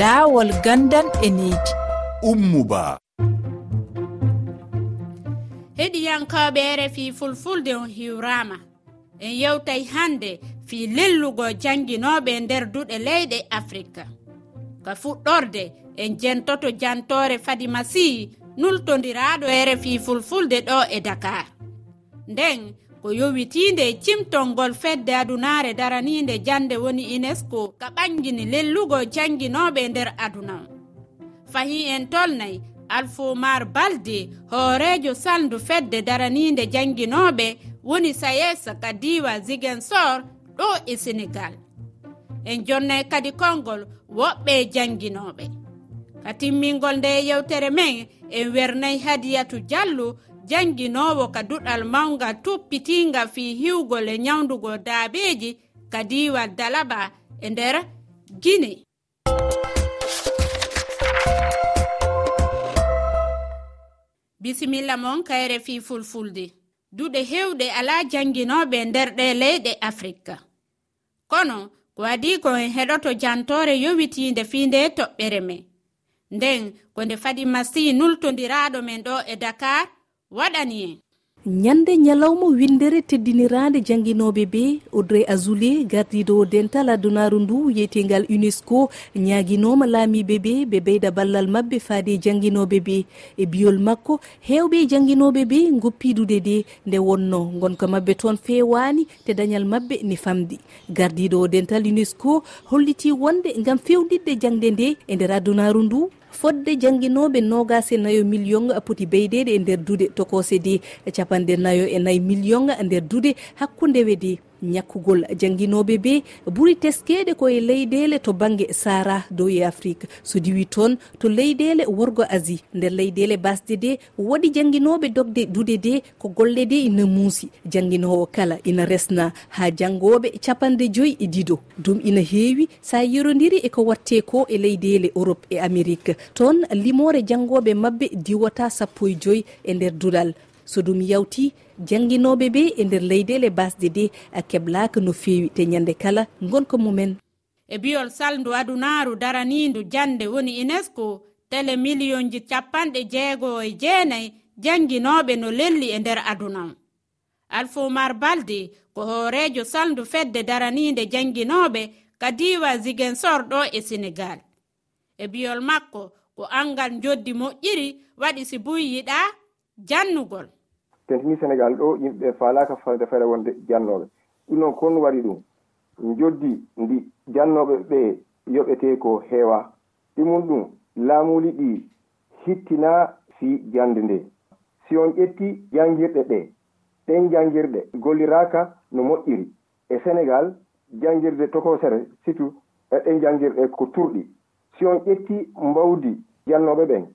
laawol gandan e needi ummuba heɗiyankoɓe rfi fulfulde on hiwrama en yewtay hande fi lellugo jannginoɓe nder duɗe leyɗe afrika. Ka fuɗɗorde en jentoto jantore fadi masihi nultodiraɗo rfi fulfulde ɗo e dakar. Nden ko yowitinde cimtolngol fedde adunare daraniinde jande woni unesco ka ɓangini lellugo jannginooɓe nder aduna. Fahi en tolnayi alfomar balde hoorejo saldu fedde daraniinde jannginooɓe woni sayes ka diwa ziguensor ɗo e sénégal en jonnay kadi konngol woɓɓe jannginooɓe ka timmingol nde yewtere men en wernayi hadiyatu diallo janginowo ka duɗal mawga tuppitinga fi hiwgol e nyawdugo daabeji ka diwal dalaba e nder guine bisimilla mon kayre fi fulfulde. Duɗe hewɗe ala janginoɓe nder ɗe leyɗe afrika. Kono ko adi ko en heɗoto jantore yowitinde fi nde toɓɓere men nden ko nde fadi masi nultodiraɗo men ɗo e dakar waɗani en. Ñande ñalawma windere teddinirande jangguinoɓe ɓe audrey azoulé gardido dental adunaru ndu wiyetegal unesco ñaguinoma laamiɓe ɓe ɓe ɓeyda ballal mabɓe faade jangguinoɓe ɓe e biyol makko hewɓe jangguinoɓe ɓe goppidude de nde wonno. Gonka mabɓe toon fewani te dañal mabɓe ne famdi. Gardido dental unesco holliti wonde gam fewɗiɗde jangde nde e nder adunaru ndu fodde jangguinoɓe nogas e nayo million poti beydede e nder duude to kosedi e capanɗe nayo e nayyi million nder duude hakkude weedi. ñakkugol jangguinoɓe ɓe ɓuuri teskede koye leyɗele to banggue sara dowi e afrique. So diwi toon to leyɗele worgo asie nder leyɗele basde de waɗi jangguinoɓe dogde duude de ko golle de ina muusi. Jangguinowo kala ina resna ha janggoɓe capanɗe joyyi e ɗiɗo ɗum ina heewi sa yerodiri eko watte ko e leyɗele europe e amérique toon limore janggoɓe mabɓe diwata sappo e joyyi e nder duuɗal so ɗum yawti jangguinoɓe ɓe e nder leyɗele basɗe ɗe keblaka no fewi te ñande kala gonka mumen. E biyol salndu adunaaru daranindu jannde woni unesco tele miliyonji capanɗe jeego e jeenayi jannginooɓe no lelli e nder aduna. Alfomar balde ko hoorejo salndu fedde daraniinde jannginooɓe kadiwa ziguensorɗo e sénégal e biyol makko ko angal joddi moƴƴiri waɗi si buy yiɗa jannugol. Tentini sénégal ɗo yimɓeɓe falaka fade fere wonde jannoɓe. Ɗum noon kon waɗi ɗum. Joddi ndi jannoɓe ɓe yoɓete ko heewa. Ɗumum ɗum laamuli ɗi hittina fi jande nde. Si on ƴetti janngirɗe ɗe. Ɗen janngirɗe golliraaka no moƴƴiri. E sénégal janngirde tokosere surtout e ɗen janngirɗe ko turɗi. Si on ƴetti mbawdi jannoɓe ɓen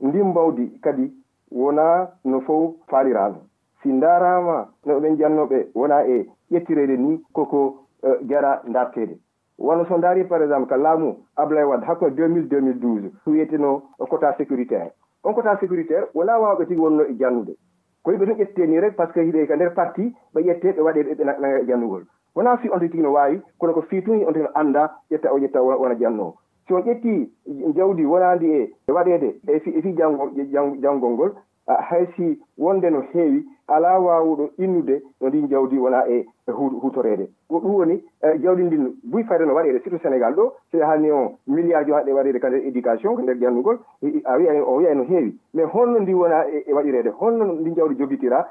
ndin mbawdi kadi wona no fof faalirano si darama no ɓen jannoɓe wona e ƴettirede ni koko uh, jara dartede wono so daari par exemple ka laamu ablay wad hakko 2000 2012 wiyeteno quota sécuritaire. On quota sécuritaire wona wawɓe tigi wonno e jannude. Ko yimɓe tun ɗum ni rek par ce que hiɗe ka nder parti ɓe ƴette ɓe waɗe ɓe nanga jannugol. Wona fi onto tigi no wawi kono ko fi tun onto no anda ƴetta o ƴetta wona jannowo so ƴetti jawdi wonandi e, e waɗede e fi e janngol ngol haysi wonde no heewi alaa waawuɗo innude no ndin jawdi wonaa e, e huutoreede. Ko ɗum woni jawdi ndin buy fayde no waɗeede surtout sénégal ɗo so hanni on milliard jo haɗe waɗeede ka nder éducation ko nder janndugol a wiya o wiya no heewi. Mais holno ndi wonaa e waɗireede holno ndi jawdi jogitiraa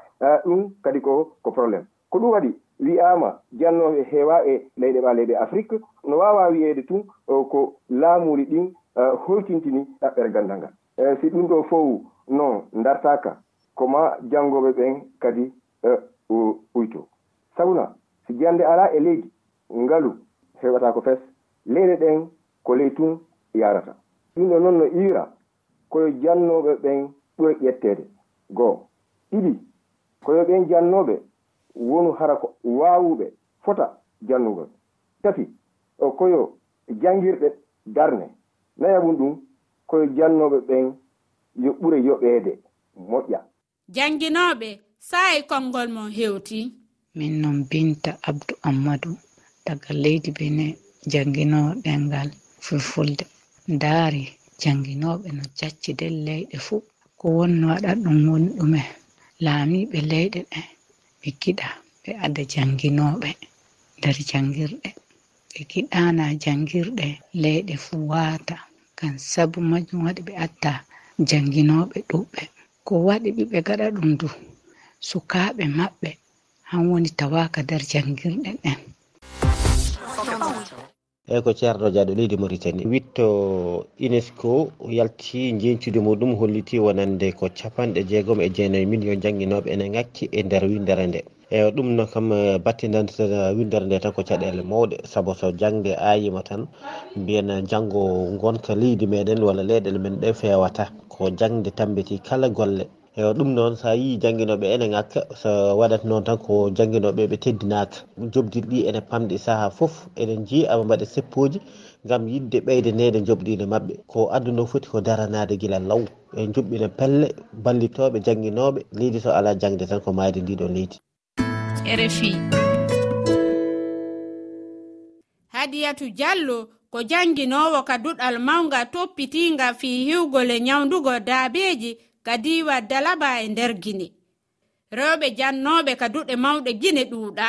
ɗum kadi ko ko probléme ko ɗum waɗi wi'aama jannoɓe heewa e leyɗe ɓaa leyɗe afrique. No wawa wi'eede tun ko laamuuri ɗin e, hoytintini ɗaɓɓere ganndal ngal. E, si ɗum ɗo fof non dartaka koma janngoɓe ɓen kadi e, uyto. Sabuna si jannde ala e leydi ngalu heɓata ko fes. Leyɗe ɗen ko ley tun yarata. Ɗum ɗo noon no iwira koyo jannoɓe ɓen ɓuri ƴettede. Goo ɗiɗi koyo ɓen jannoɓe wonu hara ko waawuɓe fota janndugol tati o koyo janngirɗe darne. Nayaɓum ɗum koyo jannoɓe ɓen yo ɓure yoɓeede moƴƴa. Jannginoɓe saayi konngol mon hewti. Min noon binta abdou ammadou daga leydi bene jannginowo ɗengal fulfulde. Ndaari jannginoɓe no jacci jacciden leyɗe fuu. Ko wonno waɗat ɗum woni ɗume. Laamiɓe leyɗe ɗen ɓe giɗa ɓe ada janginoɓe nder jangirɗe. Ɓe giɗana jangirɗe leyɗe fu wata. Ngam sabu majum waɗi ɓe adda janginoɓe ɗuɓɓe. Ko waɗi ɓiɓe gaɗa ɗum du sukaɓe maɓɓe han woni tawaka nder jangirɗe ɗen. eyyi ko ceerno diaɗo leydi maritani witto unesco yalti jencude muɗum holliti wonande ko capanɗe jeegom e jeenayyi e million jangguinoɓe ene ngakki e nder windere nde. Eyi ɗum no kam eh, battinanta windere nde tan ko caɗele mawɗe. Saabu so jangde ayima tan mbiyen janggo gonka leydi meɗen walla leyɗele men ɗe fewata ko jangde tambiti kala golle. eyo ɗum noon sa yi jangguinoɓe ene ngakka so waɗat noon tan ko jangguinoɓe ɓe teddinaka jobdirɗi ene pamɗi saaha foof eɗen jiiya aɓe mbaɗa seppoji gam yidde ɓeydanede jobɗiɗe mabɓe ko adduno foti ko daranade guila law. E juɓɓina pelle ballitoɓe jangguinoɓe leydi so ala jangde tan ko mayde ndiɗo leydi. Rfi hadiyatu diallo ko janguinowo ka duɗal mawga toppitinga fi hiwgole nyawdugo daabeji ka diwa dalaba e nder gine rewɓe jannoɓe ka duɗe mawɗe gine ɗuuɗa.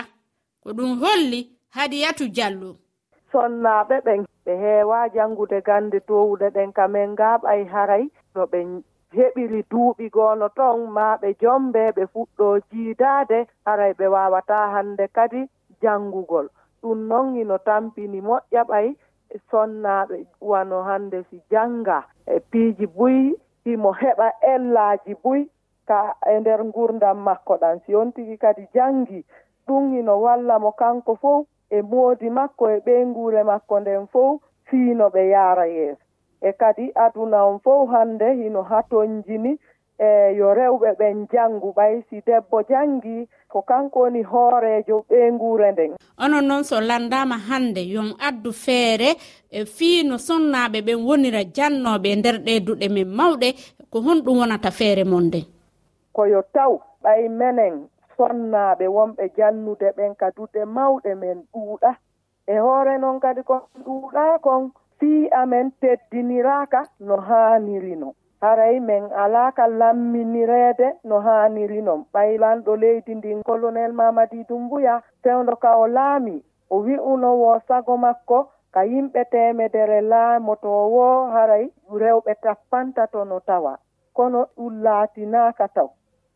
Ko ɗum holli hadiyatu diallo sonnaɓe ɓen ɓe heewa janngude gande towude ɗen kamen ngaaɓay haray no ɓe heɓiri duuɓi goono ton ma ɓe jombe ɓe fuɗɗo jiidaade haray ɓe waawata hannde kadi janngugol ɗum noon ino tampini moƴƴa ɓay sonnaaɓe wano hannde si jannga. E piiji buyi imo heɓa ellaaji buy ka e nder ngurdam makko ɗan. Si on tigi kadi janngi ɗum ino walla mo kanko fof e moodi makko e ɓey nguure makko nden fof fiino ɓe yaara yeeso. E kadi aduna on fof hannde hino hatonjini e yo rewɓe ɓen janngu ɓay si debbo janngi ko kanko woni hoorejo ɓeengure nden. Onon noon so landama hannde yon addu feere e, fii no sonnaaɓe ɓen wonira jannooɓe e nder ɗe duɗe men mawɗe ko honɗum wonata feere mon nden koyo taw ɓay menen sonnaaɓe wonɓe jannude ɓen ka duɗe mawɗe men ɗuuɗa. E hoore noon kadi kon ɗuuɗa kon fii amen teddiniraaka no haanirino haray min alaaka lamminireede no haaniri noon ɓaylanɗo leydi ndin colonel mamadi dumbuya fewdo ka o laami o wi'unowo sago makko ka yimɓe temedere laamotowo haray rewɓe tappantato no tawa. Kono ɗum laatinaaka taw.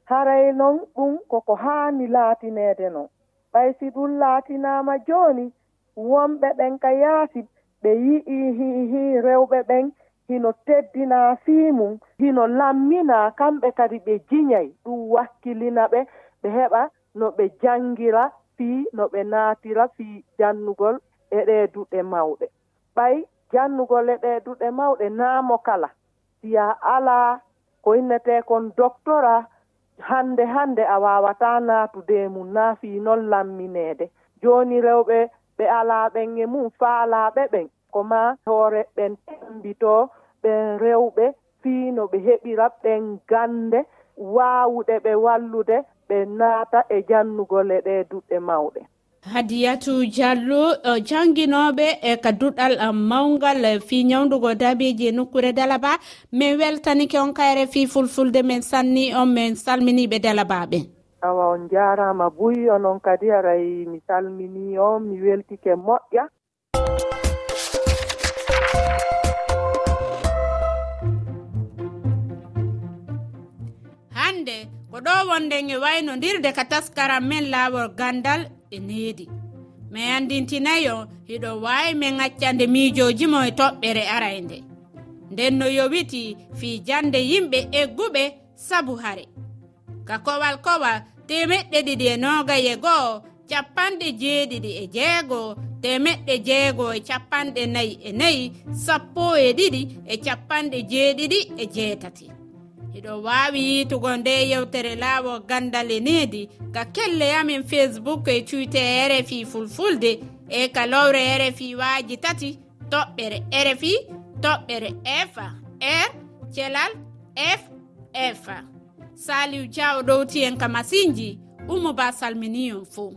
Haray noon ɗum koko haani laatineede noon ɓay si ɗum laatinaama jooni wonɓe ɓen ka yaasi ɓe yi'i hihi rewɓe ɓen hino teddina fii mum hino lammina kamɓe kadi ɓe jiñay ɗum wakkilina ɓe ɓe heɓa no ɓe janngira fii no ɓe naatira fii jannugol e ɗee duɗe mawɗe. Ɓay jannugol e ɗee duɗe mawɗe naamo kala. Siya alaa ko innetee kon doctora hannde hannde a waawataa naatude mum naa fii noon lammineede. Jooni rewɓe ɓe alaa ɓen e mum faalaaɓe ɓen. Ko ma hoore ɓen tembitoo ɓen rewɓe fii no ɓe heɓira ɓen gande waawuɗe ɓe wallude ɓe naata e jannugole ɗe duɗɗe mawɗe. Hadiyatu diallo jannginoɓe e ka duɗɗal e, mawgal e, fi ñawdugo daabiji e nokkure dalaba. Min weltanike on kayre fi fulfulde men sanni on min salminiɓe dalabaɓen awa on jarama buy onon kadi aray mi salmini on mi weltike moƴƴa. hande ko ɗo wonden e waynodirde ka taskaram men laawol gandal e needi. Mi andintinayo hiɗo wawi min accande miijoji mo e toɓɓere arayde nden no yowiti fii jande yimɓe egguɓe sabu hare. Ka kowal kowa temeɗɗe ɗiɗi e nogaye goho capanɗe jeeɗiɗi e jeego temeɗɗe jeego e capanɗe nayi e nayi sappo e ɗiɗi e capanɗe jeeɗiɗi e jeetati. eɗo wawi yitugo nde yewtere laawo gandal e needi ga kelle amin facebook e twitter rfi fulfulde e kalowre rfi waaji tati toɓɓere rfi toɓɓere fa r thelal f saliu diaw ɗowti en ka masinji umo ba salminion fo